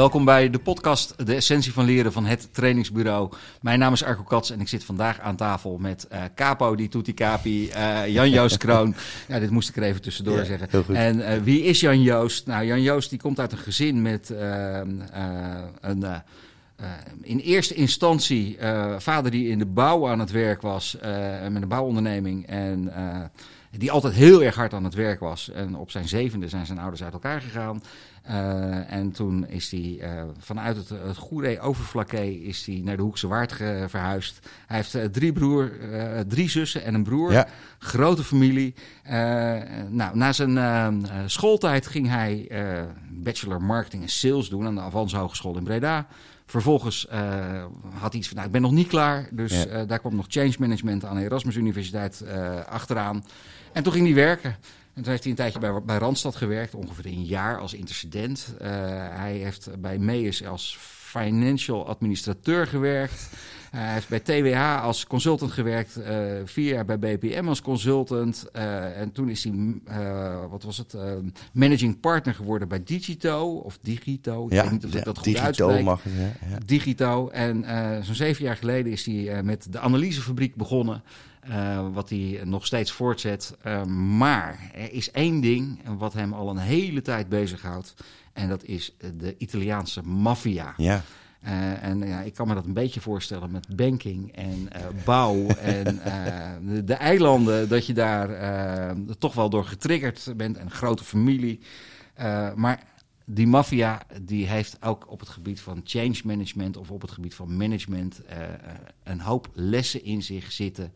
welkom bij de podcast De Essentie van Leren van het Trainingsbureau. Mijn naam is Arco Kats en ik zit vandaag aan tafel met uh, Capo die Tutti Capi, uh, Jan-Joost Kroon. ja, dit moest ik er even tussendoor ja, zeggen. En uh, wie is Jan-Joost? Nou, Jan-Joost die komt uit een gezin met een... in eerste instantie vader die in de bouw aan het werk was, met een bouwonderneming. En die altijd heel erg hard aan het werk was. En op zijn zevende zijn zijn ouders uit elkaar gegaan. Uh, en toen is hij uh, vanuit het, het Goeree Overflakke is hij naar de Hoekse Waard verhuisd. Hij heeft uh, drie, broer, drie zussen en een broer. Ja. Grote familie. nou, na zijn schooltijd ging hij bachelor marketing en sales doen aan de Avans Hogeschool in Breda. Vervolgens had hij iets van, nou, ik ben nog niet klaar. Dus ja. daar kwam nog change management aan de Erasmus Universiteit achteraan. En toen ging hij werken. En toen heeft hij een tijdje bij, bij Randstad gewerkt, ongeveer een jaar als intercedent. Uh, hij heeft bij Meus als financial administrateur gewerkt. Uh, hij heeft bij TWH als consultant gewerkt, uh, vier jaar bij BPM als consultant. Uh, en toen is hij, wat was het, managing partner geworden bij Digito of Digito. Ik ja, weet niet of ik dat goed Digito uitspreek. mag ja. Digito. En zo'n zeven jaar geleden is hij met de analysefabriek begonnen. Uh, wat hij nog steeds voortzet. Uh, maar er is één ding wat hem al een hele tijd bezighoudt. En dat is de Italiaanse maffia. Ja. Uh, en ja, ik kan me dat een beetje voorstellen met banking en bouw en de, de, eilanden. Dat je daar toch wel door getriggerd bent. En een grote familie. maar die maffia die heeft ook op het gebied van change management of op het gebied van management een hoop lessen in zich zitten.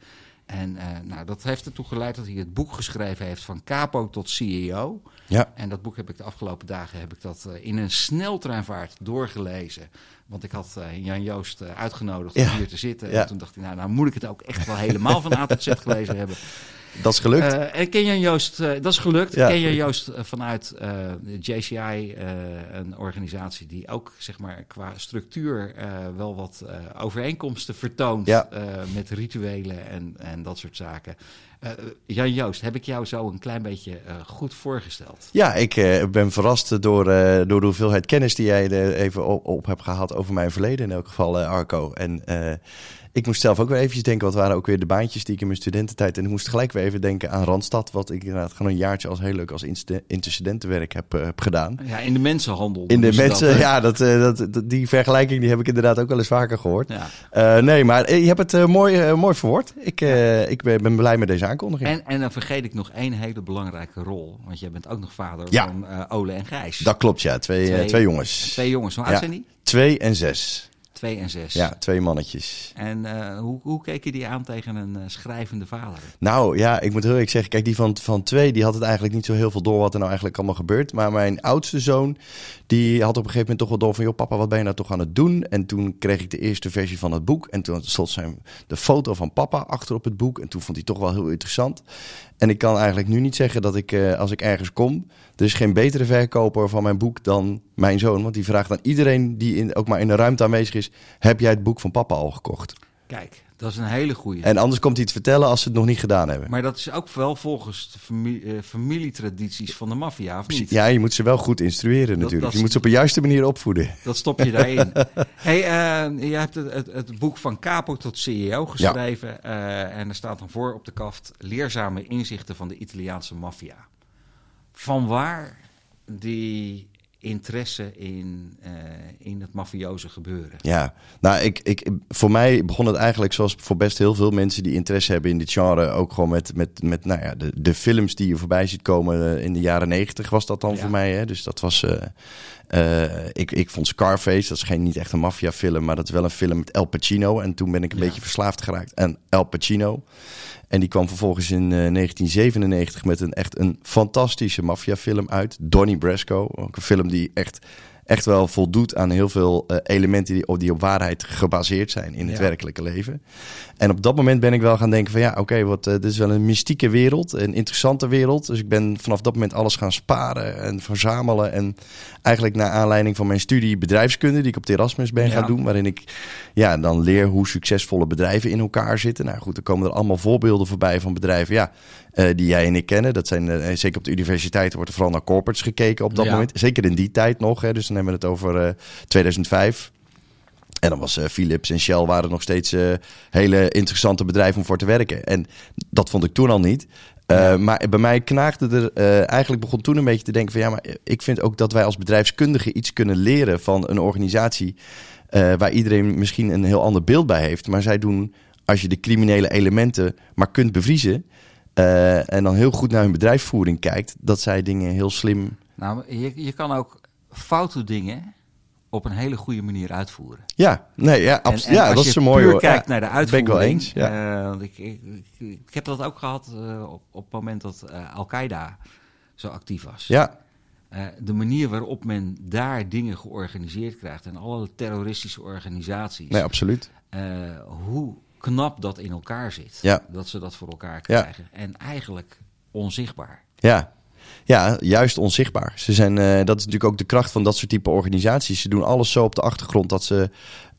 En uh, nou, dat heeft ertoe geleid dat hij het boek geschreven heeft van capo tot CEO. Ja. En dat boek heb ik de afgelopen dagen heb ik dat uh, in een sneltreinvaart doorgelezen. Want ik had uh, Jan Joost uitgenodigd om Ja. hier te zitten. Ja. En toen dacht ik, nou, nou moet ik het ook echt wel helemaal van A tot Z gelezen hebben. Dat is gelukt. Uh, en ken Jan Joost, uh, dat is gelukt. Ja. Ken Jan Joost uh, vanuit JCI, een organisatie die ook zeg maar, qua structuur wel wat overeenkomsten vertoont Ja. met rituelen en, en dat soort zaken. Jan Joost, heb ik jou zo een klein beetje goed voorgesteld? Ja, ik eh, ben verrast door, eh, door de hoeveelheid kennis die jij er even op, op hebt gehaald over mijn verleden. In elk geval, eh, Arco. En eh, ik moest zelf ook weer eventjes denken, wat waren ook weer de baantjes die ik in mijn studententijd... En ik moest gelijk weer even denken aan Randstad, wat ik inderdaad gewoon een jaartje als heel leuk als intercedentenwerk heb, eh, heb gedaan. Ja, in de mensenhandel. In de mensen, dat, ja, dat, eh, dat, dat- die vergelijking die heb ik inderdaad ook wel eens vaker gehoord. Ja. Eh, nee, maar je hebt het mooi, mooi verwoord. Ik, ik ben, ben blij met deze aankondiging. En, en dan vergeet ik nog één hele belangrijke rol. Want jij bent ook nog vader Ja. van Ole en Gijs. Dat klopt, ja. Twee, Twee- twee jongens. Twee jongens, hoe oud zijn die? Twee en zes. Twee en zes. Ja, twee mannetjes. En eh, hoe, hoe keek je die aan tegen een eh, schrijvende vader? Nou ja, ik moet heel eerlijk zeggen, kijk, die van, van twee, die had het eigenlijk niet zo heel veel door wat er nou eigenlijk allemaal gebeurt. Maar mijn oudste zoon, die had op een gegeven moment toch wel door van, joh papa, wat ben je nou toch aan het doen? En toen kreeg ik de eerste versie van het boek. En toen stond zijn, de foto van papa achter op het boek. En toen vond hij toch wel heel interessant. En ik kan eigenlijk nu niet zeggen dat ik, eh, als ik ergens kom, er is geen betere verkoper van mijn boek dan mijn zoon. Want die vraagt aan iedereen die in, ook maar in de ruimte aanwezig is, heb jij het boek van papa al gekocht? Kijk, dat is een hele goeie. En anders komt hij het vertellen als ze het nog niet gedaan hebben. Maar dat is ook wel volgens de familie, eh, familietradities van de maffia, of niet? Ja, je moet ze wel goed instrueren natuurlijk. dat je moet ze op de juiste manier opvoeden. Dat stop je daarin. hey, eh, je hebt het, het, het boek van Capo tot CEO geschreven. eh, en er staat dan voor op de kaft leerzame inzichten van de Italiaanse maffia. Van waar die interesse in, eh, in het mafioze gebeuren? Ja, nou, ik, ik, voor mij begon het eigenlijk zoals voor best heel veel mensen die interesse hebben in dit genre. Ook gewoon met, met, met nou ja, de, de films die je voorbij ziet komen eh, in de jaren negentig was dat dan Ja. voor mij. Hè? Dus dat was... eh, eh, ik, ik vond Scarface, dat is geen, niet echt een maffiafilm, maar dat is wel een film met El Pacino. En toen ben ik een Ja. beetje verslaafd geraakt aan El Pacino. En die kwam vervolgens in eh, 1997 met een echt een fantastische maffiafilm uit. Donnie Brasco. Ook een film die echt, echt wel voldoet aan heel veel eh, elementen die, op- die op waarheid gebaseerd zijn in het Ja. werkelijke leven. En op dat moment ben ik wel gaan denken van ja, oké, wat eh, dit is wel een mystieke wereld, een interessante wereld. Dus ik ben vanaf dat moment alles gaan sparen en verzamelen. En eigenlijk naar aanleiding van mijn studie bedrijfskunde, die ik op de Erasmus ben Ja. gaan doen, waarin ik ja, dan leer hoe succesvolle bedrijven in elkaar zitten. Nou goed, er komen er allemaal voorbeelden voorbij van bedrijven ja, eh, die jij en ik kennen. Dat zijn, eh, zeker op de universiteiten wordt er vooral naar corporates gekeken op dat Ja. moment. Zeker in die tijd nog. Hè. Dus Dan hebben we het over 2005. En dan was Philips en Shell waren nog steeds hele interessante bedrijven om voor te werken. En dat vond ik toen al niet. Maar bij mij knaagde er, eigenlijk begon toen een beetje te denken van ja, maar ik vind ook dat wij als bedrijfskundigen iets kunnen leren van een organisatie waar iedereen misschien een heel ander beeld bij heeft. Maar zij doen, als je de criminele elementen maar kunt bevriezen, uh, en dan heel goed naar hun bedrijfsvoering kijkt, dat zij dingen heel slim. Nou, je, je kan ook foute dingen op een hele goede manier uitvoeren. Ja, nee, ja, absoluut. Ja, dat is zo mooi. Als je kijkt naar de uitvoering. Ben ik wel eens. Ja. Uh, ik, ik, ik, heb dat ook gehad uh, op, op het moment dat Al-Qaeda zo actief was. Ja. de manier waarop men daar dingen georganiseerd krijgt en alle terroristische organisaties. Nee, absoluut. hoe knap dat in elkaar zit. Ja. Dat ze dat voor elkaar krijgen. En eigenlijk onzichtbaar. Ja. Ja, juist onzichtbaar. Ze zijn, uh, dat is natuurlijk ook de kracht van dat soort type organisaties. Ze doen alles zo op de achtergrond dat ze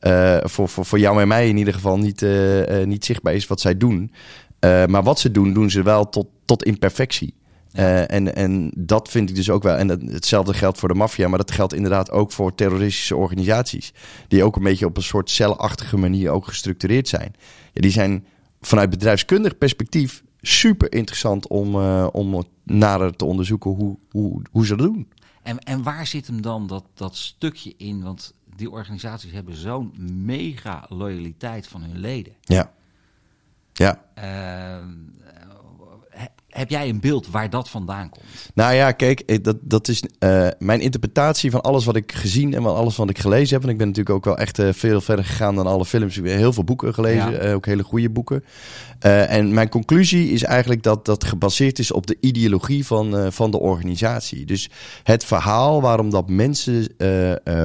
uh, voor, voor, voor jou en mij in ieder geval niet, uh, niet zichtbaar is wat zij doen. maar wat ze doen, doen ze wel tot, tot imperfectie. Uh, en, en dat vind ik dus ook wel. En hetzelfde geldt voor de maffia, maar dat geldt inderdaad ook voor terroristische organisaties. Die ook een beetje op een soort celachtige manier ook gestructureerd zijn. Ja, die zijn vanuit bedrijfskundig perspectief super interessant om, uh, om nader te onderzoeken hoe, hoe, hoe ze dat doen. En, en waar zit hem dan dat, dat stukje in? Want die organisaties hebben zo'n mega loyaliteit van hun leden. Ja. Ja. Uh, heb jij een beeld waar dat vandaan komt? Nou ja, kijk, dat, dat is uh, mijn interpretatie van alles wat ik gezien en van alles wat ik gelezen heb. En ik ben natuurlijk ook wel echt uh, veel verder gegaan dan alle films. Ik heb heel veel boeken gelezen, ja. uh, ook hele goede boeken. en mijn conclusie is eigenlijk dat dat gebaseerd is op de ideologie van, van de organisatie. Dus het verhaal waarom dat mensen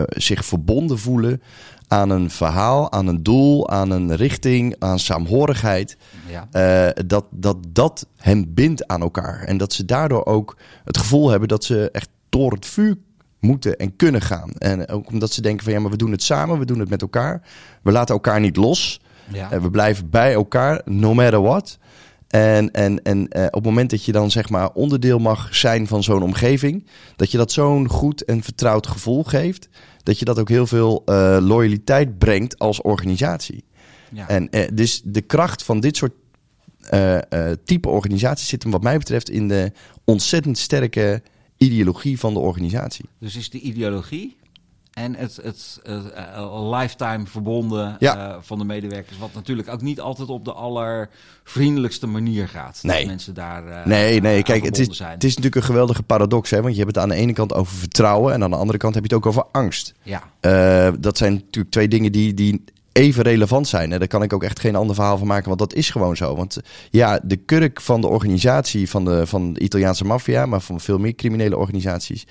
zich verbonden voelen aan een verhaal, aan een doel, aan een richting, aan saamhorigheid. Ja. Uh, dat, dat dat hen bindt aan elkaar. En dat ze daardoor ook het gevoel hebben dat ze echt door het vuur moeten en kunnen gaan. En ook omdat ze denken van ja, maar we doen het samen, we doen het met elkaar. We laten elkaar niet los. Ja. Uh, we blijven bij elkaar, no matter what. En, en, en uh, op het moment dat je dan zeg maar onderdeel mag zijn van zo'n omgeving, dat je dat zo'n goed en vertrouwd gevoel geeft, dat je dat ook heel veel uh, loyaliteit brengt als organisatie. Ja. En uh, dus de kracht van dit soort uh, type organisaties zit hem wat mij betreft in de ontzettend sterke ideologie van de organisatie. Dus is de ideologie en het, het, het uh, lifetime verbonden ja. uh, van de medewerkers, wat natuurlijk ook niet altijd op de allervriendelijkste manier gaat. Nee. Dat mensen daar. Uh, nee, nee, kijk, het is, zijn. het is natuurlijk een geweldige paradox, hè? Want je hebt het aan de ene kant over vertrouwen en aan de andere kant heb je het ook over angst. Ja. dat zijn natuurlijk twee dingen die, die even relevant zijn. En daar kan ik ook echt geen ander verhaal van maken, want dat is gewoon zo. Want ja, de kurk van de organisatie van de, van de Italiaanse maffia, maar van veel meer criminele organisaties,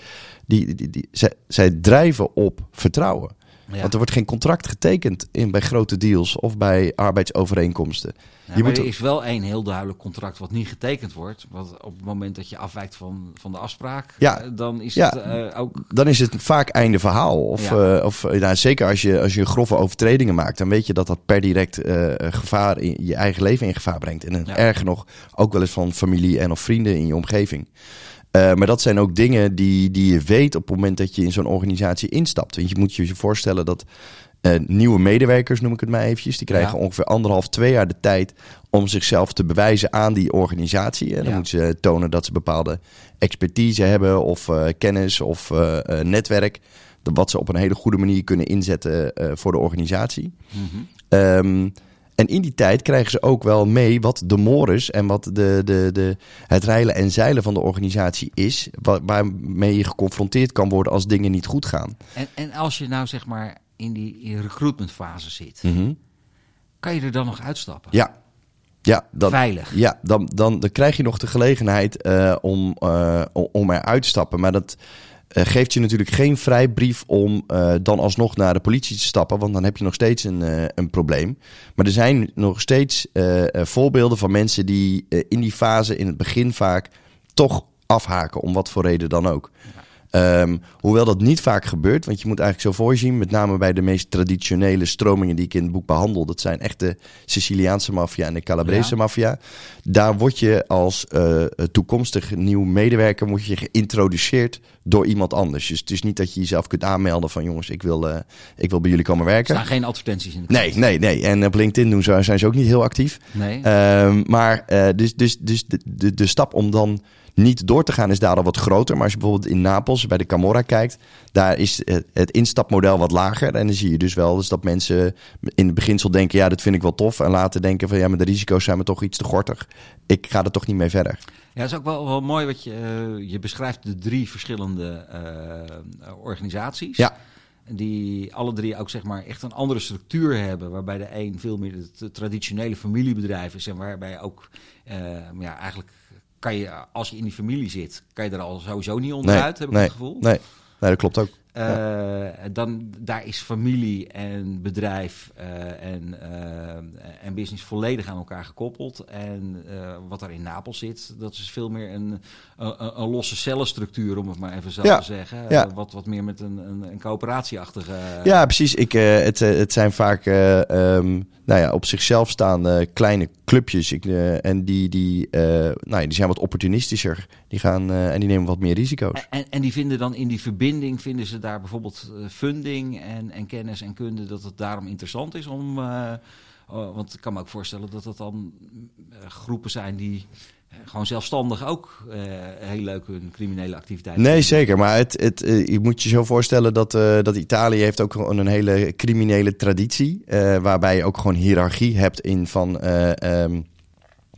die, die, die, zij, zij drijven op vertrouwen. Ja. Want er wordt geen contract getekend in, bij grote deals of bij arbeidsovereenkomsten. Ja, je moet er is wel één heel duidelijk contract wat niet getekend wordt. Want op het moment dat je afwijkt van, van de afspraak, ja. Uh, dan is het uh, ook... Dan is het vaak einde verhaal. Of, ja. uh, of nou, zeker als je, als je grove overtredingen maakt, dan weet je dat dat per direct gevaar in je eigen leven in gevaar brengt. En erger nog, ook wel eens van familie en of vrienden in je omgeving. Uh, maar dat zijn ook dingen die, die je weet op het moment dat je in zo'n organisatie instapt. Want je moet je je voorstellen dat uh, nieuwe medewerkers, noem ik het maar eventjes, die krijgen ja. ongeveer anderhalf, twee jaar de tijd om zichzelf te bewijzen aan die organisatie. En dan ja. moeten ze tonen dat ze bepaalde expertise hebben of uh, kennis of netwerk. Wat ze op een hele goede manier kunnen inzetten voor de organisatie. Mm -hmm. um, en in die tijd krijgen ze ook wel mee wat de mores en wat de, de, de, het reilen en zeilen van de organisatie is. Waarmee je geconfronteerd kan worden als dingen niet goed gaan. En, en als je nou zeg maar in die in recruitmentfase zit, mm -hmm. kan je er dan nog uitstappen? Ja. Ja, dan, Veilig. Ja, dan, dan, dan krijg je nog de gelegenheid uh, om, uh, om eruit te stappen. Maar dat, geeft je natuurlijk geen vrijbrief om uh, dan alsnog naar de politie te stappen, want dan heb je nog steeds een, uh, een probleem. Maar er zijn nog steeds voorbeelden van mensen die in die fase in het begin vaak toch afhaken, om wat voor reden dan ook. Ehm, hoewel dat niet vaak gebeurt, want je moet eigenlijk zo voorzien, met name bij de meest traditionele stromingen die ik in het boek behandel. Dat zijn echt de Siciliaanse maffia en de Calabrese maffia. Daar word je als uh, toekomstig nieuw medewerker moet je geïntroduceerd door iemand anders. Dus het is niet dat je jezelf kunt aanmelden van jongens, ik wil, uh, ik wil bij jullie komen werken. Er staan geen advertenties in. De nee, nee, nee. En op LinkedIn doen ze, zijn ze ook niet heel actief. Nee. Um, maar dus, dus, dus de, de, de stap om dan niet door te gaan is daar al wat groter. Maar als je bijvoorbeeld in Napels bij de Camorra kijkt, daar is het instapmodel wat lager. En dan zie je dus wel dus dat mensen in het beginsel denken, ja, dat vind ik wel tof. En later denken van, ja, maar de risico's zijn me toch iets te gortig. Ik ga er toch niet mee verder. Ja, dat is ook wel, wel mooi wat je, uh, je beschrijft de drie verschillende uh, organisaties. Ja. Die alle drie ook zeg maar echt een andere structuur hebben. Waarbij de een veel meer het traditionele familiebedrijf is. En waarbij ook uh, ja, eigenlijk kan je, als je in die familie zit, kan je er al sowieso niet onderuit, heb ik het gevoel. Nee. nee, dat klopt ook. Uh, dan, daar is familie en bedrijf uh, en, uh, en business volledig aan elkaar gekoppeld. En wat er in Napels zit, dat is veel meer een, een, een losse cellenstructuur, om het maar even zo te zeggen. Ja. wat, wat meer met een, een, een coöperatieachtige... Ja, precies. Ik, het, het zijn vaak um, nou ja, op zichzelf staande kleine clubjes. Ik, en die, die, nou, die zijn wat opportunistischer. Die gaan en die nemen wat meer risico's. En, en die vinden dan in die verbinding, vinden ze daar daar bijvoorbeeld eh, funding en, en kennis en kunde, dat het daarom interessant is om. Uh, want ik kan me ook voorstellen dat dat dan groepen zijn die gewoon zelfstandig ook uh, heel leuk hun criminele activiteiten. Nee, zeker. Maar het, het, uh, je moet je zo voorstellen dat, uh, dat Italië heeft ook een hele criminele traditie. waarbij je ook gewoon hiërarchie hebt in van... Um,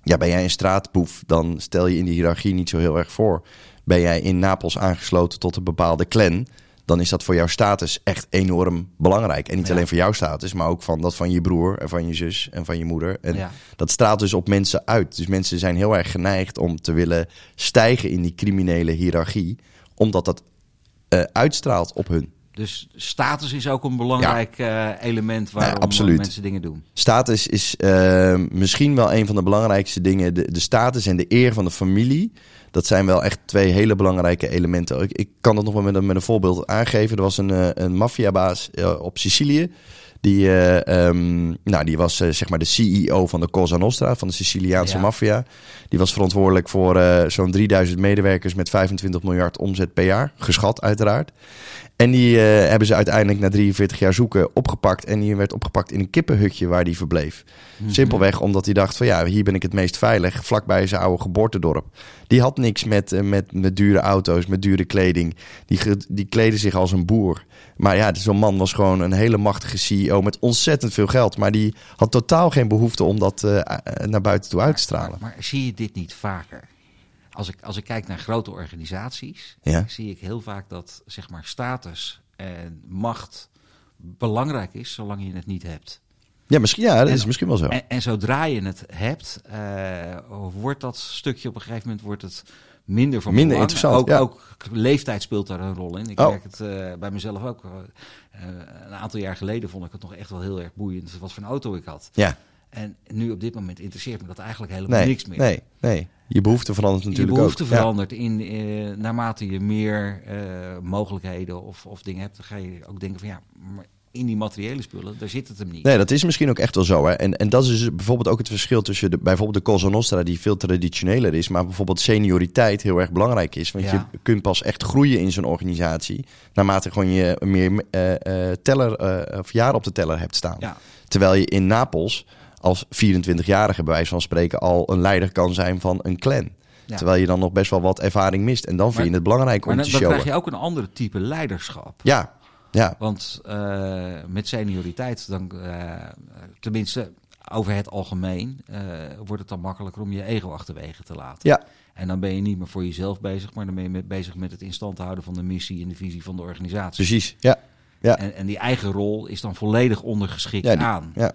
ja, ben jij een straatboef, dan stel je in die hiërarchie niet zo heel erg voor. Ben jij in Napels aangesloten tot een bepaalde clan dan is dat voor jouw status echt enorm belangrijk. En niet alleen voor jouw status, maar ook van dat van je broer en van je zus en van je moeder. En dat straalt dus op mensen uit. Dus mensen zijn heel erg geneigd om te willen stijgen in die criminele hiërarchie, omdat dat uh, uitstraalt op hun. Dus status is ook een belangrijk ja. uh, element waarom ja, mensen dingen doen. Status is uh, misschien wel een van de belangrijkste dingen. De, de status en de eer van de familie dat zijn wel echt twee hele belangrijke elementen. Ik, ik kan dat nog wel met een, met een voorbeeld aangeven. Er was een, eh, een maffiabaas op Sicilië. Die, uh, um, nou, die was uh, zeg maar de CEO van de Cosa Nostra, van de Siciliaanse ja. maffia. Die was verantwoordelijk voor uh, zo'n 3000 medewerkers met 25 miljard omzet per jaar. Geschat, uiteraard. En die hebben ze uiteindelijk na 43 jaar zoeken opgepakt. En die werd opgepakt in een kippenhutje waar die verbleef. Mm -hmm. Simpelweg omdat hij dacht van ja, hier ben ik het meest veilig. Vlakbij zijn oude geboortedorp. Die had niks met, met, met dure auto's, met dure kleding. Die, die kleden zich als een boer. Maar ja, zo'n man was gewoon een hele machtige CEO met ontzettend veel geld. Maar die had totaal geen behoefte om dat uh, naar buiten toe uit te stralen. Maar, maar, zie je dit niet vaker? Als ik, als ik kijk naar grote organisaties, ja. zie ik heel vaak dat zeg maar, status en macht belangrijk is, zolang je het niet hebt. Ja, misschien, ja dat en, is misschien wel zo. En, en, zodra je het hebt, uh, wordt dat stukje op een gegeven moment wordt het minder van Minder belang. interessant, ook, ja. ook leeftijd speelt daar een rol in. Ik Oh. merk het uh, bij mezelf ook. Uh, een aantal jaar geleden vond ik het nog echt wel heel erg boeiend wat voor een auto ik had. Ja. En nu op dit moment interesseert me dat eigenlijk helemaal Nee, niks meer. nee, nee. Je behoefte verandert natuurlijk je behoefte ook. verandert in, eh, naarmate je meer eh, mogelijkheden of, of dingen hebt, dan ga je ook denken van ja, maar in die materiële spullen, daar zit het hem niet. Nee, dat is misschien ook echt wel zo. Hè. En, en dat is dus bijvoorbeeld ook het verschil tussen de, bijvoorbeeld de Cosa Nostra, die veel traditioneler is, maar bijvoorbeeld senioriteit heel erg belangrijk is. Want Ja. je kunt pas echt groeien in zo'n organisatie naarmate gewoon je meer eh, teller of jaar op de teller hebt staan. Ja. Terwijl je in Napels als 24-jarige bij wijze van spreken al een leider kan zijn van een clan. Ja. Terwijl je dan nog best wel wat ervaring mist. En dan vind je het belangrijk om dan, te dan showen. krijg je ook een andere type leiderschap. Ja, ja, Want eh, met senioriteit, dan, eh, tenminste over het algemeen, eh, wordt het dan makkelijker om je ego achterwege te laten. ja, En dan ben je niet meer voor jezelf bezig, maar dan ben je met, bezig met het in stand houden van de missie en de visie van de organisatie. precies. Ja, ja. En, en die eigen rol is dan volledig ondergeschikt Ja, die- aan. Ja.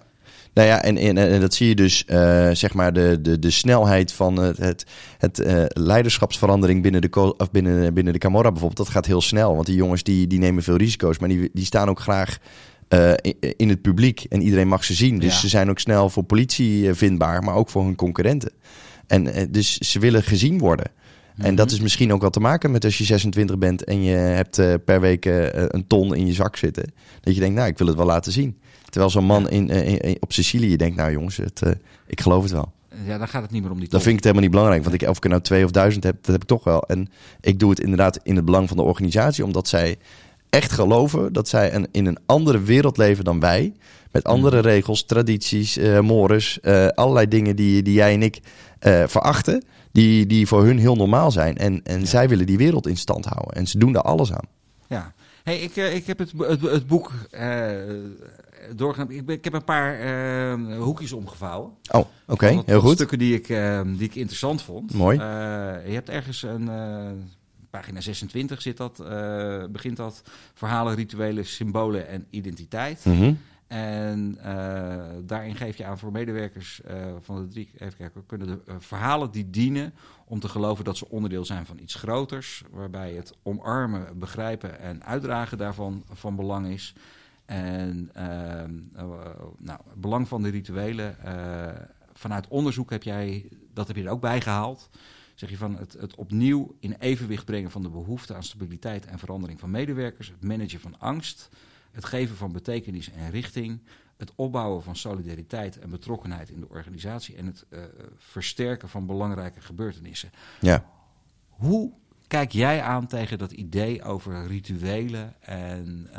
Nou ja, en, en, en dat zie je dus, eh, zeg maar, de, de, de snelheid van het, het, het eh, leiderschapsverandering binnen de, of binnen, binnen de Camorra bijvoorbeeld. Dat gaat heel snel, want die jongens die, die nemen veel risico's, maar die, die staan ook graag eh, in, in het publiek en iedereen mag ze zien. Dus Ja. ze zijn ook snel voor politie vindbaar, maar ook voor hun concurrenten. En dus ze willen gezien worden. En dat is misschien ook wel te maken met als je 26 bent en je hebt per week een ton in je zak zitten. Dat je denkt, nou, ik wil het wel laten zien. Terwijl zo'n man in, in, op Sicilië denkt, nou jongens, het, ik geloof het wel. Ja, dan gaat het niet meer om die. Dan vind ik het helemaal niet belangrijk. Want ik, of ik er nou twee of duizend heb, dat heb ik toch wel. En ik doe het inderdaad in het belang van de organisatie. Omdat zij echt geloven dat zij een, in een andere wereld leven dan wij. Met andere hmm. regels, tradities, uh, mores, uh, allerlei dingen die, die jij en ik uh, verachten. Die, die voor hun heel normaal zijn. En, en zij willen die wereld in stand houden. En ze doen daar alles aan. Ja, hey, ik, ik heb het, het, het boek doorgaan. Ik, ik, heb een paar uh, hoekjes omgevouwen. Oh, oké, heel goed. Stukken die ik, uh, die ik interessant vond. Mooi. Uh, je hebt ergens een pagina 26 zit dat, begint dat verhalen, rituelen, symbolen en identiteit. Mm -hmm. En daarin geef je aan voor medewerkers van de drie, even kijken, kunnen de verhalen die dienen om te geloven dat ze onderdeel zijn van iets groters, waarbij het omarmen, begrijpen en uitdragen daarvan van belang is. En uh, nou, het belang van de rituelen. Vanuit onderzoek heb jij, dat heb je er ook bij gehaald. Zeg je van het, het opnieuw in evenwicht brengen van de behoefte aan stabiliteit en verandering van medewerkers. Het managen van angst. Het geven van betekenis en richting. Het opbouwen van solidariteit en betrokkenheid in de organisatie. En het uh, versterken van belangrijke gebeurtenissen. Ja. Hoe kijk jij aan tegen dat idee over rituelen en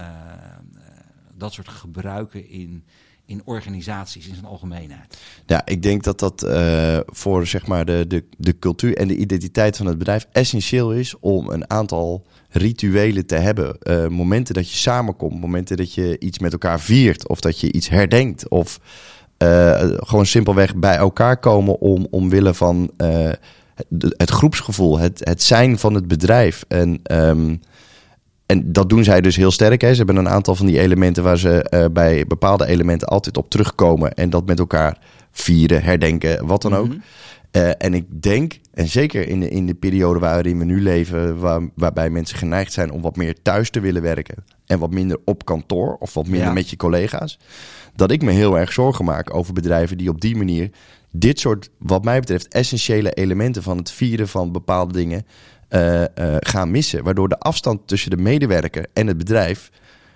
dat soort gebruiken in, in organisaties in zijn algemeenheid? Ja, ik denk dat dat uh, voor zeg maar de, de, de cultuur en de identiteit van het bedrijf essentieel is om een aantal rituelen te hebben. Uh, momenten dat je samenkomt, momenten dat je iets met elkaar viert of dat je iets herdenkt of uh, gewoon simpelweg bij elkaar komen om omwille van het groepsgevoel, het, het zijn van het bedrijf. En um, en dat doen zij dus heel sterk. Hè. Ze hebben een aantal van die elementen waar ze uh, bij bepaalde elementen altijd op terugkomen. En dat met elkaar vieren, herdenken, wat dan ook. Mm uh, en ik denk, en zeker in de, in de periode waarin we nu leven, waar, waarbij mensen geneigd zijn om wat meer thuis te willen werken. En wat minder op kantoor of wat minder ja. met je collega's. Dat ik me heel erg zorgen maak over bedrijven die op die manier dit soort, wat mij betreft, essentiële elementen van het vieren van bepaalde dingen uh, uh, gaan missen. Waardoor de afstand tussen de medewerker en het bedrijf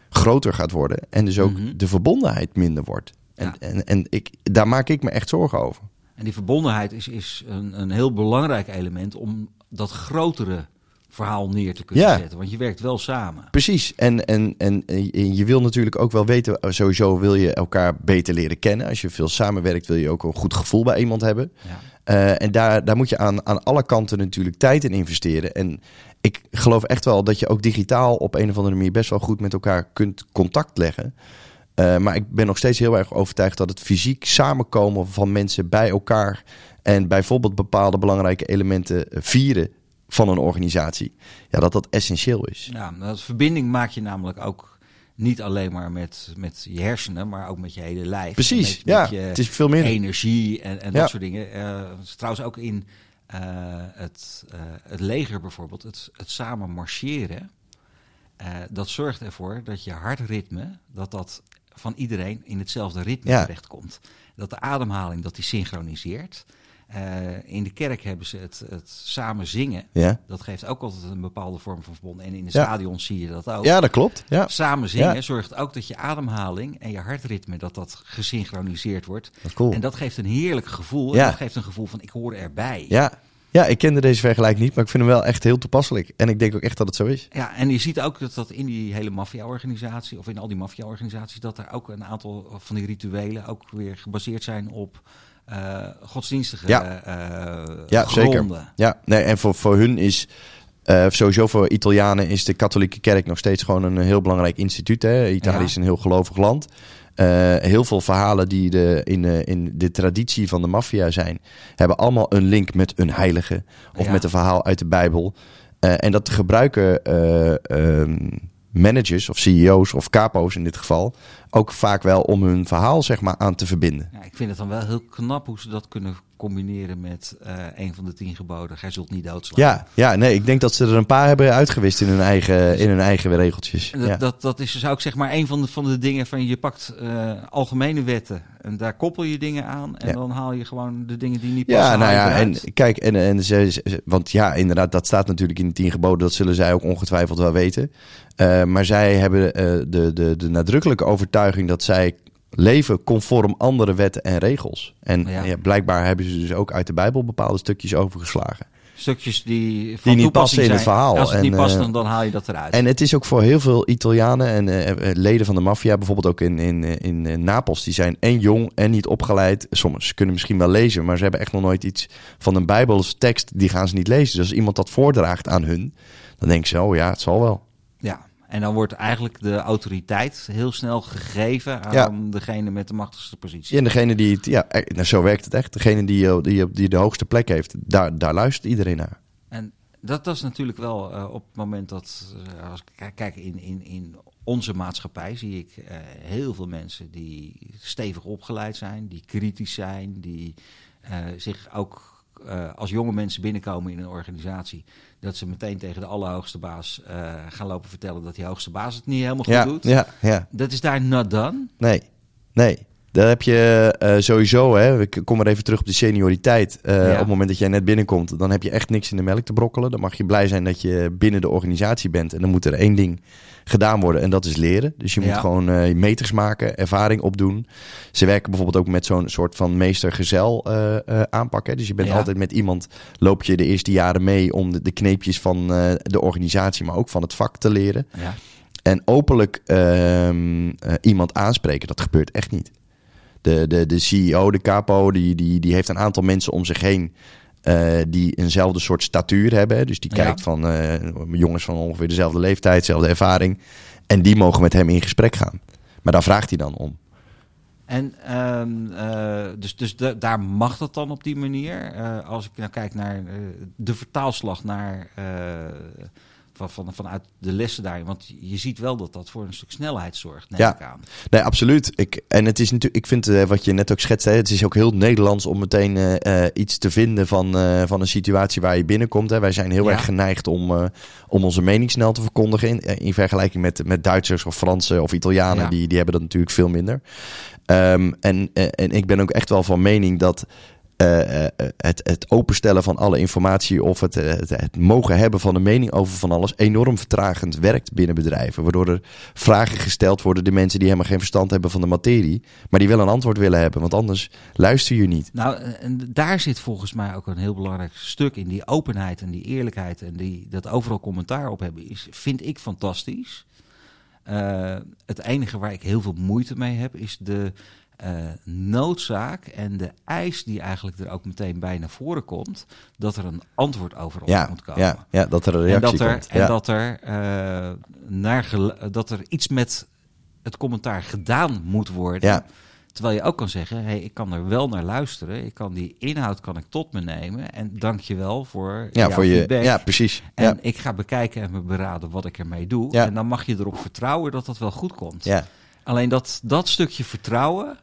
groter gaat worden. En dus ook mm -hmm. de verbondenheid minder wordt. En, ja. en, en ik, daar maak ik me echt zorgen over. En die verbondenheid is, is een, een heel belangrijk element om dat grotere verhaal neer te kunnen ja. zetten. Want je werkt wel samen. Precies. En, en, en, en je wil natuurlijk ook wel weten, sowieso wil je elkaar beter leren kennen. Als je veel samenwerkt, wil je ook een goed gevoel bij iemand hebben. Uh, en daar, daar moet je aan, aan alle kanten natuurlijk tijd in investeren. En ik geloof echt wel dat je ook digitaal op een of andere manier best wel goed met elkaar kunt contact leggen. Uh, maar ik ben nog steeds heel erg overtuigd dat het fysiek samenkomen van mensen bij elkaar en bijvoorbeeld bepaalde belangrijke elementen vieren van een organisatie, ja, dat dat essentieel is. Ja, dat verbinding maak je namelijk ook niet alleen maar met, met je hersenen, maar ook met je hele lijf. Precies, met, ja. Met je het is veel meer. Energie en, en Ja. dat soort dingen. Uh, trouwens ook in uh, het, uh, het leger bijvoorbeeld, het, het samen marcheren. Dat zorgt ervoor dat je hartritme, dat dat van iedereen in hetzelfde ritme Ja. terechtkomt. Dat de ademhaling, dat die synchroniseert. Uh, in de kerk hebben ze het, het samen zingen. Ja. Dat geeft ook altijd een bepaalde vorm van verbond. En in de Ja. stadions zie je dat ook. ja, dat klopt. Ja, Samen zingen Ja. zorgt ook dat je ademhaling en je hartritme dat dat gesynchroniseerd wordt. dat is cool. En dat geeft een heerlijk gevoel. En dat geeft een gevoel van ik hoor erbij. Ja. ja, ik kende deze vergelijking niet, maar ik vind hem wel echt heel toepasselijk. En ik denk ook echt dat het zo is. Ja, en je ziet ook dat, dat in die hele maffia-organisatie, of in al die maffia-organisaties, dat er ook een aantal van die rituelen ook weer gebaseerd zijn op eh, godsdienstige Ja. eh, Ja, zeker. gronden. Ja, nee, en voor, voor hun is, eh, sowieso voor Italianen is de katholieke kerk nog steeds gewoon een heel belangrijk instituut. Hè? Italië Ja. is een heel gelovig land. Eh, heel veel verhalen die de, in, eh, in de traditie van de maffia zijn, hebben allemaal een link met een heilige of Ja. met een verhaal uit de Bijbel. Eh, en dat gebruiken eh, ehm, managers of CEO's of capo's in dit geval ook vaak wel om hun verhaal zeg maar, aan te verbinden. Ja, ik vind het dan wel heel knap hoe ze dat kunnen combineren met uh, een van de tien geboden. Gij zult niet doodslaan. Ja, ja, nee, ik denk dat ze er een paar hebben uitgewist in hun eigen, in hun eigen regeltjes. Dat, ja. dat, dat is dus ook zeg maar een van de, van de dingen van je pakt uh, algemene wetten en daar koppel je dingen aan en ja. dan haal je gewoon de dingen die niet passen. Ja, nou ja, en kijk, en, en ze, want ja, inderdaad, dat staat natuurlijk in de tien geboden, dat zullen zij ook ongetwijfeld wel weten. Uh, maar zij hebben de, de, de nadrukkelijke overtuiging dat zij leven conform andere wetten en regels. En ja. Ja, blijkbaar hebben ze dus ook uit de Bijbel bepaalde stukjes overgeslagen. Stukjes die, van die niet passen in zijn. het verhaal. Als het en, niet past, uh, dan, dan haal je dat eruit. En het is ook voor heel veel Italianen en uh, leden van de maffia, bijvoorbeeld ook in, in, in, in Napels, die zijn en jong en niet opgeleid. Sommigen kunnen misschien wel lezen, maar ze hebben echt nog nooit iets van een Bijbelse tekst, die gaan ze niet lezen. Dus als iemand dat voordraagt aan hun, dan denken ze, oh ja, het zal wel. En dan wordt eigenlijk de autoriteit heel snel gegeven aan Ja. degene met de machtigste positie. En degene die het, ja, eh, nou, zo werkt het echt. Degene die, die, die de hoogste plek heeft, daar, daar luistert iedereen naar. En dat, dat is natuurlijk wel uh, op het moment dat, uh, als ik kijk in, in, in onze maatschappij, zie ik uh, heel veel mensen die stevig opgeleid zijn, die kritisch zijn, die zich ook als jonge mensen binnenkomen in een organisatie, dat ze meteen tegen de allerhoogste baas gaan lopen vertellen dat die hoogste baas het niet helemaal goed ja, doet. Ja, ja. Dat is daar not done. Nee, nee. Daar heb je uh, sowieso, hè, ik kom maar even terug op de senioriteit. Uh, ja. Op het moment dat jij net binnenkomt, dan heb je echt niks in de melk te brokkelen. Dan mag je blij zijn dat je binnen de organisatie bent. En dan moet er één ding gedaan worden en dat is leren. Dus je Ja. moet gewoon uh, meters maken, ervaring opdoen. Ze werken bijvoorbeeld ook met zo'n soort van meester-gezel aanpak. Hè. Dus je bent Ja. altijd met iemand, loop je de eerste jaren mee om de, de kneepjes van de organisatie, maar ook van het vak te leren. Ja. En openlijk ehm, iemand aanspreken, dat gebeurt echt niet de, de, de CEO, de capo, die, die, die heeft een aantal mensen om zich heen. Uh, die eenzelfde soort statuur hebben. Dus die Ja. kijkt van uh, jongens van ongeveer dezelfde leeftijd, dezelfde ervaring. En die mogen met hem in gesprek gaan. Maar daar vraagt hij dan om. En ehm, uh, dus, dus de, daar mag dat dan op die manier. Als ik nou kijk naar de vertaalslag naar, van, van, vanuit de lessen daarin. Want je ziet wel dat dat voor een stuk snelheid zorgt, neem Ja. ik aan. Nee, absoluut. Ik, en het is natuurlijk, ik vind uh, wat je net ook schetste, het is ook heel Nederlands om meteen uh, uh, iets te vinden van, van een situatie waar je binnenkomt. Hè. Wij zijn heel Ja. erg geneigd om, om onze mening snel te verkondigen. In, in vergelijking met, met Duitsers of Fransen of Italianen, Ja. die, die hebben dat natuurlijk veel minder. Um, en, en ik ben ook echt wel van mening dat het, het, openstellen van alle informatie of het, het, mogen hebben van een mening over van alles enorm vertragend werkt binnen bedrijven. Waardoor er vragen gesteld worden door mensen die helemaal geen verstand hebben van de materie, maar die wel een antwoord willen hebben, want anders luister je niet. Nou, en daar zit volgens mij ook een heel belangrijk stuk in. Die openheid en die eerlijkheid en die, dat overal commentaar op hebben, is, vind ik fantastisch. Het enige waar ik heel veel moeite mee heb, is de uh, noodzaak en de eis die eigenlijk er ook meteen bij naar voren komt, dat er een antwoord over ja, moet komen. Ja, ja, dat er een reactie en dat er, komt. En ja. dat er, uh, naar dat er iets met het commentaar gedaan moet worden. Ja. Terwijl je ook kan zeggen, hey, ik kan er wel naar luisteren. Ik kan die inhoud kan ik tot me nemen. En dank je wel voor ja, voor je, feedback. Ja, precies. En ja. ik ga bekijken en me beraden wat ik ermee doe. Ja. En dan mag je erop vertrouwen dat dat wel goed komt. Ja. Alleen dat, dat stukje vertrouwen,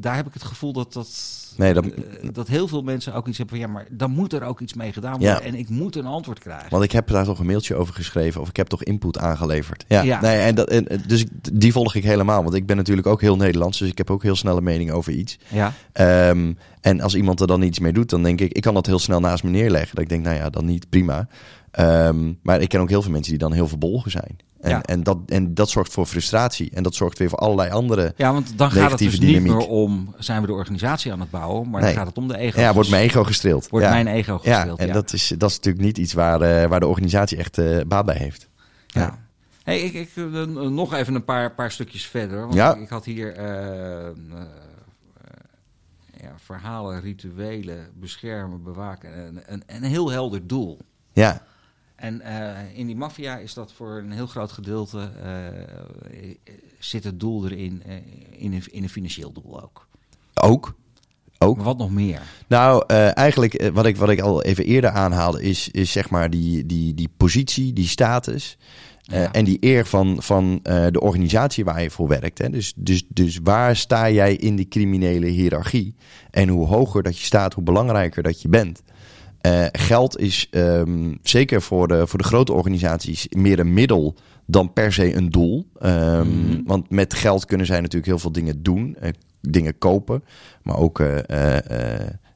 daar heb ik het gevoel dat dat, nee, dat... Uh, dat heel veel mensen ook iets hebben van... ja, maar dan moet er ook iets mee gedaan worden Ja. en ik moet een antwoord krijgen. Want ik heb daar toch een mailtje over geschreven of ik heb toch input aangeleverd. Ja, Ja. Nee, en dat, en, dus ik, die volg ik helemaal, want ik ben natuurlijk ook heel Nederlands, dus ik heb ook heel snel een mening over iets. Ja, Ehm, en als iemand er dan iets mee doet, dan denk ik, ik kan dat heel snel naast me neerleggen. Dat ik denk, nou ja, dan niet, prima. Ehm, maar ik ken ook heel veel mensen die dan heel verbolgen zijn. En, Ja. en, dat, en dat zorgt voor frustratie. En dat zorgt weer voor allerlei andere... ja want dan gaat het dus niet dynamiek. meer om... zijn we de organisatie aan het bouwen, maar Nee. dan gaat het om de ego. Ja, wordt mijn ego gestreeld. Wordt ja. mijn ego Ja, gestreeld, en ja. Dat, is, dat is natuurlijk niet iets waar, eh, waar de organisatie echt eh, baat bij heeft. Ja. Hey, ik, ik, eh, nog even een paar, paar stukjes verder. Want Ja. ik, had hier ja, verhalen, rituelen, beschermen, bewaken. En, en, en een heel helder doel. Ja, En eh, in die maffia is dat voor een heel groot gedeelte... eh, zit het doel erin, eh, in, een, in een financieel doel ook. ook. Ook. Maar wat nog meer? Nou, eigenlijk wat ik, wat ik al even eerder aanhaalde, is, is zeg maar die, die, die positie, die status. Uh, en die eer van, van uh, de organisatie waar je voor werkt. Hè? Dus, dus, dus waar sta jij in die criminele hiërarchie? En hoe hoger dat je staat, hoe belangrijker dat je bent. Uh, geld is um, zeker voor de, voor de grote organisaties meer een middel dan per se een doel. Um, mm. Want met geld kunnen zij natuurlijk heel veel dingen doen, dingen kopen, maar ook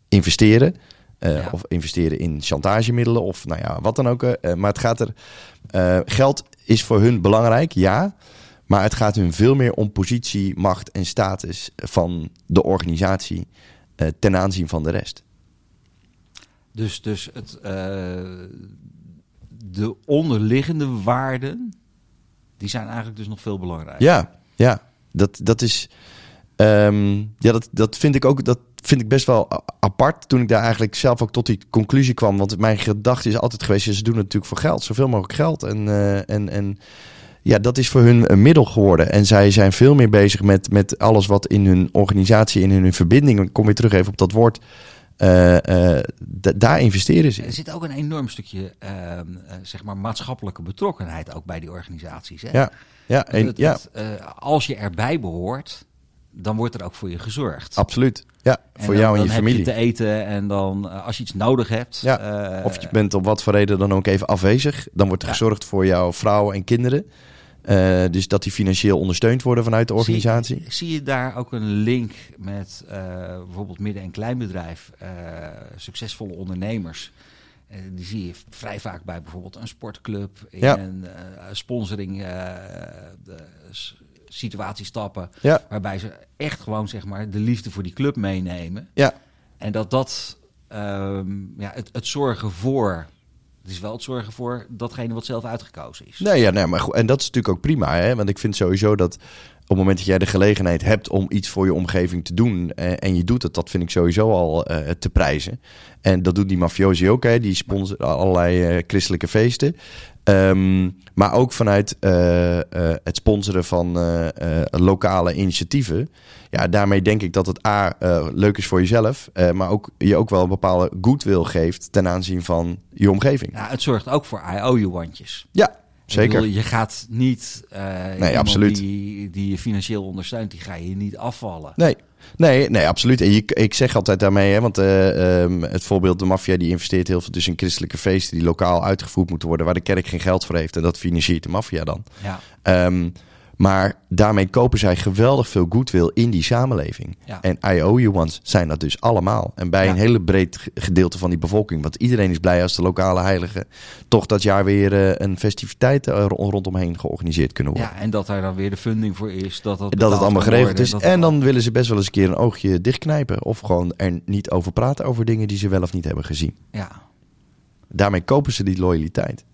investeren. Ja. Of investeren in chantagemiddelen of nou ja, wat dan ook. maar het gaat er. geld is voor hun belangrijk, ja. Maar het gaat hun veel meer om positie, macht en status van de organisatie ten aanzien van de rest. Dus, dus het, uh, de onderliggende waarden, die zijn eigenlijk dus nog veel belangrijker. Ja, ja. Dat, dat is. Um, ja, dat, dat vind ik ook. Dat vind ik best wel apart. Toen ik daar eigenlijk zelf ook tot die conclusie kwam. Want mijn gedachte is altijd geweest: ze doen het natuurlijk voor geld. Zoveel mogelijk geld. En, uh, en, en ja, dat is voor hun een middel geworden. En zij zijn veel meer bezig met, met alles wat in hun organisatie, in hun verbinding. Ik kom weer terug even op dat woord. Uh, uh, daar investeren ze. Er zit ook een enorm stukje uh, zeg maar maatschappelijke betrokkenheid ook bij die organisaties. Hè? Ja, ja, en, het, ja. Het, als je erbij behoort, dan wordt er ook voor je gezorgd. Absoluut. Ja, en voor dan, jou en je dan familie. Heb je te eten en dan uh, als je iets nodig hebt. Ja. Uh, of je bent op wat voor reden dan ook even afwezig. Dan wordt er ja. gezorgd voor jouw vrouw en kinderen. Uh, dus dat die financieel ondersteund worden vanuit de organisatie. Zie, zie je daar ook een link met bijvoorbeeld midden- en kleinbedrijf, succesvolle ondernemers? die zie je vrij vaak bij bijvoorbeeld een sportclub, in ja. een sponsoring de, situatie stappen. Ja. Waarbij ze echt gewoon zeg maar de liefde voor die club meenemen. Ja. En dat dat um, ja, het, het zorgen voor. Het is wel het zorgen voor datgene wat zelf uitgekozen is. Nee, ja, nee, maar goed, en dat is natuurlijk ook prima. Hè? Want ik vind sowieso dat op het moment dat jij de gelegenheid hebt om iets voor je omgeving te doen eh, en je doet het, dat vind ik sowieso al uh, te prijzen. En dat doen die mafiosi ook, hè? die sponsoren allerlei uh, christelijke feesten. Um, maar ook vanuit uh, uh, het sponsoren van uh, lokale initiatieven. Ja, daarmee denk ik dat het A, leuk is voor jezelf, maar ook je ook wel een bepaalde goodwill geeft ten aanzien van je omgeving. Ja, het zorgt ook voor IOU-wandjes. Ja, Zeker. Bedoel, je gaat niet uh, nee, absoluut. Die, die je financieel ondersteunt, die ga je niet afvallen. Nee, nee, nee absoluut. En je, ik zeg altijd daarmee, hè, want uh, um, het voorbeeld de maffia die investeert heel veel dus in christelijke feesten die lokaal uitgevoerd moeten worden, waar de kerk geen geld voor heeft en dat financiert de maffia dan. Ja. Um, maar daarmee kopen zij geweldig veel goodwill in die samenleving. Ja. En IOU-ones zijn dat dus allemaal. En bij Ja. een hele breed gedeelte van die bevolking. Want iedereen is blij als de lokale heiligen toch dat jaar weer uh, een festiviteit uh, rondomheen georganiseerd kunnen worden. Ja, en dat daar dan weer de funding voor is. Dat, dat, dat het allemaal geregeld is. Dat En dan willen ze best wel eens een keer een oogje dichtknijpen. Of gewoon er niet over praten over dingen die ze wel of niet hebben gezien. Ja, Daarmee kopen ze die loyaliteit.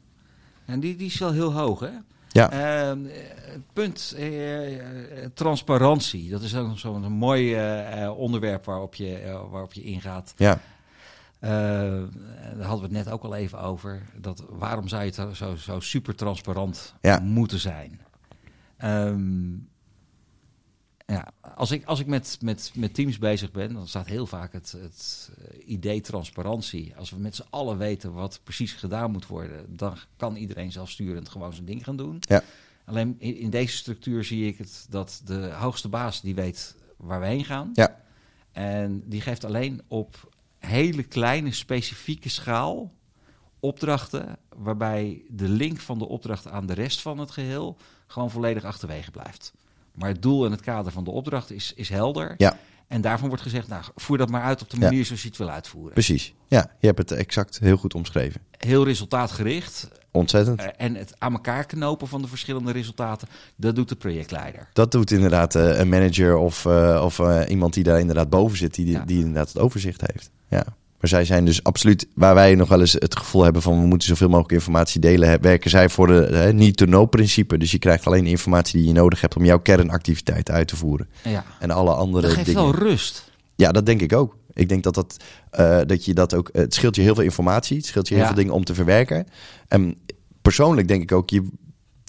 en die, die is wel heel hoog, hè? Ja. Uh, punt eh, transparantie. Dat is ook zo'n mooi uh, onderwerp waarop je, waarop je ingaat. Ja. daar hadden we het net ook al even over. Dat, waarom zou je het zo, zo super transparant Ja. moeten zijn? Um, ja, als ik, als ik met, met, met teams bezig ben, dan staat heel vaak het, het idee transparantie. Als we met z'n allen weten wat precies gedaan moet worden, dan kan iedereen zelfsturend gewoon zijn ding gaan doen. Ja. Alleen in, in deze structuur zie ik het dat de hoogste baas die weet waar we heen gaan. Ja. En die geeft alleen op hele kleine specifieke schaal opdrachten waarbij de link van de opdracht aan de rest van het geheel gewoon volledig achterwege blijft. Maar het doel en het kader van de opdracht is, is helder. Ja. En daarvan wordt gezegd, nou, voer dat maar uit op de Ja. manier zoals je het wil uitvoeren. Precies. Ja, je hebt het exact heel goed omschreven. Heel resultaatgericht. Ontzettend. eh, en het aan elkaar knopen van de verschillende resultaten, dat doet de projectleider. Dat doet inderdaad eh, een manager of, eh, of iemand die daar inderdaad boven zit, die, Ja. die inderdaad het overzicht heeft. Ja. Maar zij zijn dus absoluut, waar wij nog wel eens het gevoel hebben van we moeten zoveel mogelijk informatie delen, werken zij voor de hè, need-to-know-principe. Dus je krijgt alleen informatie die je nodig hebt om jouw kernactiviteiten uit te voeren. Ja. En alle andere Dat geeft dingen. wel rust. Ja, dat denk ik ook. Ik denk dat, dat, eh, dat je dat ook. Het scheelt je heel veel informatie. Het scheelt je heel Ja. veel dingen om te verwerken. En persoonlijk denk ik ook, je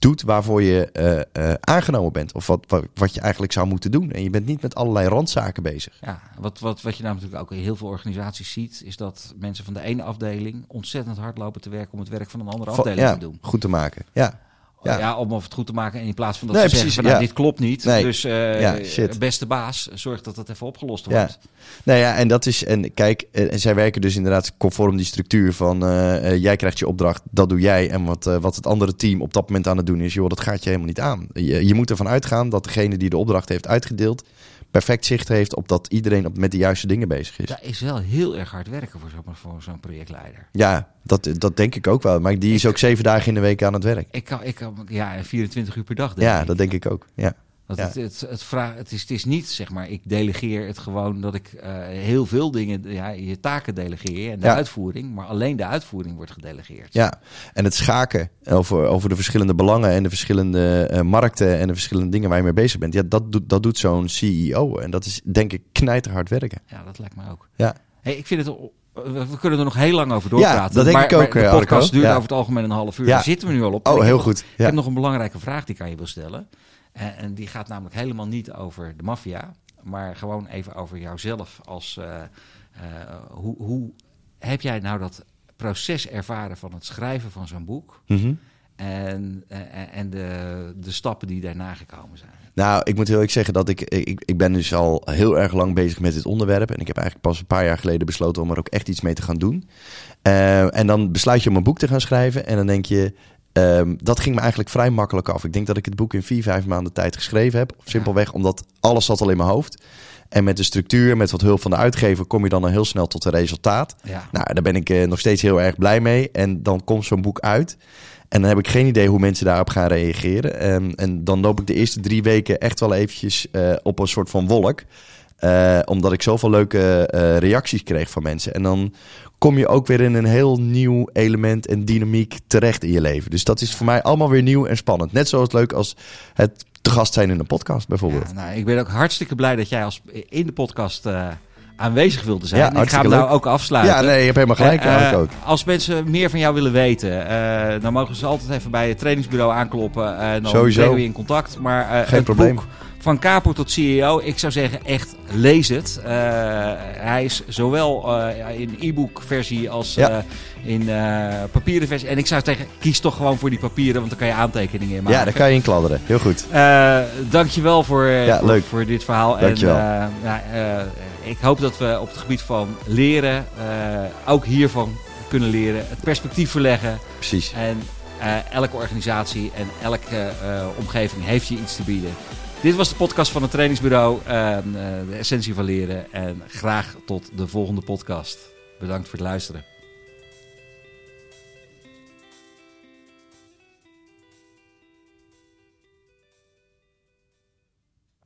doet waarvoor je eh, eh, aangenomen bent. Of wat, wat, wat je eigenlijk zou moeten doen. En je bent niet met allerlei randzaken bezig. Ja, wat, wat, wat je nou natuurlijk ook in heel veel organisaties ziet, is dat mensen van de ene afdeling ontzettend hard lopen te werken om het werk van een andere Van- afdeling ja, te doen. goed te maken. Ja, Ja. om of het goed te maken. En in plaats van dat nee, ze precies, zeggen van, nou, dit klopt niet. Nee. Dus uh, beste baas, zorg dat dat even opgelost wordt. Nou ja, en dat is... En kijk, en zij werken dus inderdaad conform die structuur van... Uh, jij krijgt je opdracht, dat doe jij. En wat, uh, wat het andere team op dat moment aan het doen is... joh, dat gaat je helemaal niet aan. Je, je moet ervan uitgaan dat degene die de opdracht heeft uitgedeeld perfect zicht heeft op dat iedereen op, met de juiste dingen bezig is. Dat is wel heel erg hard werken voor zo'n voor zo'n projectleider. Ja, dat, dat denk ik ook wel. Maar die is ook zeven dagen in de week aan het werk. Ik kan, ik kan ja, 24 uur per dag. Denk ja, dat denk ik ook. Ja. Want het, het, het, vraag, het, is, het is niet, zeg maar, ik delegeer het gewoon dat ik uh, heel veel dingen, ja, je taken delegeer en de uitvoering, maar alleen de uitvoering wordt gedelegeerd. Ja, en het schaken over, over de verschillende belangen en de verschillende uh, markten en de verschillende dingen waar je mee bezig bent, ja, dat, doet dat doet zo'n CEO. En dat is denk ik knijterhard werken. Ja, dat lijkt me ook. Ja. Hey, ik vind het we kunnen er nog heel lang over doorpraten. Ja, dat denk maar, ik ook. Maar de eh, podcast duurt over het algemeen een half uur. Ja. Daar zitten we nu al op. Oh, heel goed. Ik heb nog een belangrijke vraag die ik aan je wil stellen. En, en die gaat namelijk helemaal niet over de maffia, maar gewoon even over jouzelf. Als, uh, uh, hoe, hoe heb jij nou dat proces ervaren van het schrijven van zo'n boek? Mm -hmm. En, en, de, de stappen die daarna gekomen zijn? Nou, ik moet heel erg zeggen dat ik, ik, ik ben dus al heel erg lang bezig met dit onderwerp. En ik heb eigenlijk pas een paar jaar geleden besloten om er ook echt iets mee te gaan doen. Uh, en dan besluit je om een boek te gaan schrijven. En dan denk je, Um, dat ging me eigenlijk vrij makkelijk af. Ik denk dat ik het boek in vier, vijf maanden tijd geschreven heb. Simpelweg omdat alles zat al in mijn hoofd. En met de structuur, met wat hulp van de uitgever, kom je dan al heel snel tot een resultaat. Ja. Nou, daar ben ik uh, nog steeds heel erg blij mee. En dan komt zo'n boek uit. En dan heb ik geen idee hoe mensen daarop gaan reageren. Um, en dan loop ik de eerste drie weken echt wel eventjes uh, op een soort van wolk. Uh, omdat ik zoveel leuke uh, reacties kreeg van mensen. En dan kom je ook weer in een heel nieuw element en dynamiek terecht in je leven. Dus dat is voor mij allemaal weer nieuw en spannend. Net zoals leuk als het te gast zijn in een podcast bijvoorbeeld. Ja, nou, ik ben ook hartstikke blij dat jij als in de podcast uh, aanwezig wilde zijn. Ja, ik ga hem nou ook afsluiten. Ja, nee, je hebt helemaal gelijk. Uh, ook. Als mensen meer van jou willen weten, uh, dan mogen ze altijd even bij het trainingsbureau aankloppen. en dan Sowieso. we in contact. Maar Geen het probleem. Boek, van capo tot CEO. Ik zou zeggen, echt lees het. Uh, hij is zowel uh, in e-book versie als ja. uh, in papieren versie. En ik zou zeggen, kies toch gewoon voor die papieren, want dan kan je aantekeningen in maken. Ja, daar kan je in kladderen. Heel goed. dankjewel voor, ja, voor, leuk. voor dit verhaal. Dankjewel. En nou, ik hoop dat we op het gebied van leren ook hiervan kunnen leren. Het perspectief verleggen. Precies. En elke organisatie en elke omgeving heeft je iets te bieden. Dit was de podcast van het trainingsbureau. Uh, de essentie van leren. En graag tot de volgende podcast. Bedankt voor het luisteren.